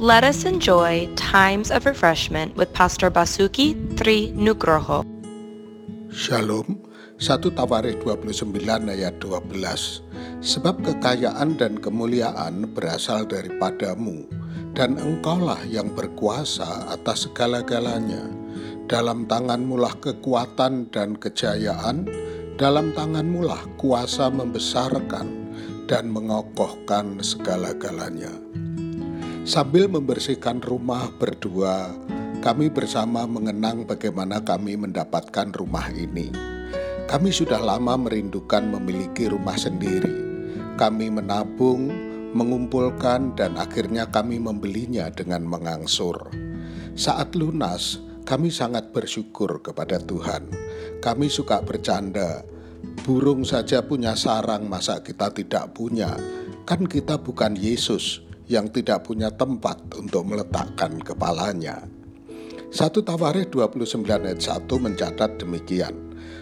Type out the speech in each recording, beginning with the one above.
Let us enjoy times of refreshment with Pastor Basuki Tri Nugroho. Shalom, 1 Tawarikh 29 ayat 12. Sebab kekayaan dan kemuliaan berasal daripadamu, dan engkaulah yang berkuasa atas segala-galanya. Dalam tanganmulah kekuatan dan kejayaan, dalam tanganmulah kuasa membesarkan dan mengokohkan segala-galanya. Sambil membersihkan rumah berdua, kami bersama mengenang bagaimana kami mendapatkan rumah ini. Kami sudah lama merindukan memiliki rumah sendiri kami menabung, mengumpulkan, dan akhirnya kami membelinya dengan mengangsur. Saat lunas, kami sangat bersyukur kepada Tuhan. Kami suka bercanda, burung saja punya sarang, masa kita tidak punya? Kan kita bukan Yesus yang tidak punya tempat untuk meletakkan kepalanya. Satu Tawarikh 29 ayat 1 mencatat demikian.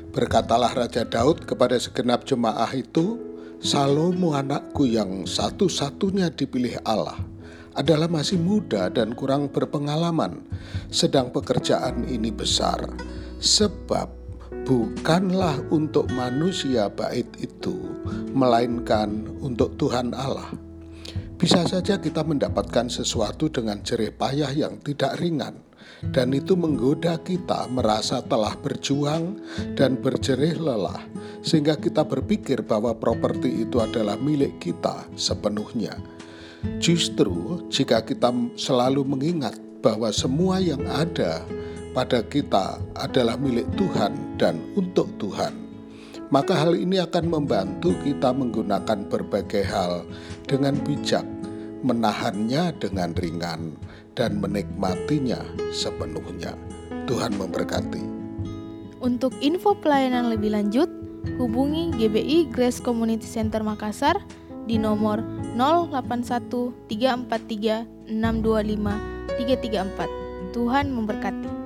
Berkatalah Raja Daud kepada segenap jemaah itu, Salomo anakku yang satu-satunya dipilih Allah adalah masih muda dan kurang berpengalaman, sedang pekerjaan ini besar, sebab bukanlah untuk manusia bait itu, melainkan untuk Tuhan Allah. Bisa saja kita mendapatkan sesuatu dengan jerih payah yang tidak ringan, dan itu menggoda kita merasa telah berjuang dan berjerih lelah, sehingga kita berpikir bahwa properti itu adalah milik kita sepenuhnya. Justru, jika kita selalu mengingat bahwa semua yang ada pada kita adalah milik Tuhan dan untuk Tuhan, maka hal ini akan membantu kita menggunakan berbagai hal dengan bijak, menahannya dengan ringan, dan menikmatinya sepenuhnya. Tuhan memberkati. Untuk info pelayanan lebih lanjut, hubungi GBI Grace Community Center Makassar di nomor 081 343 625 334. Tuhan memberkati.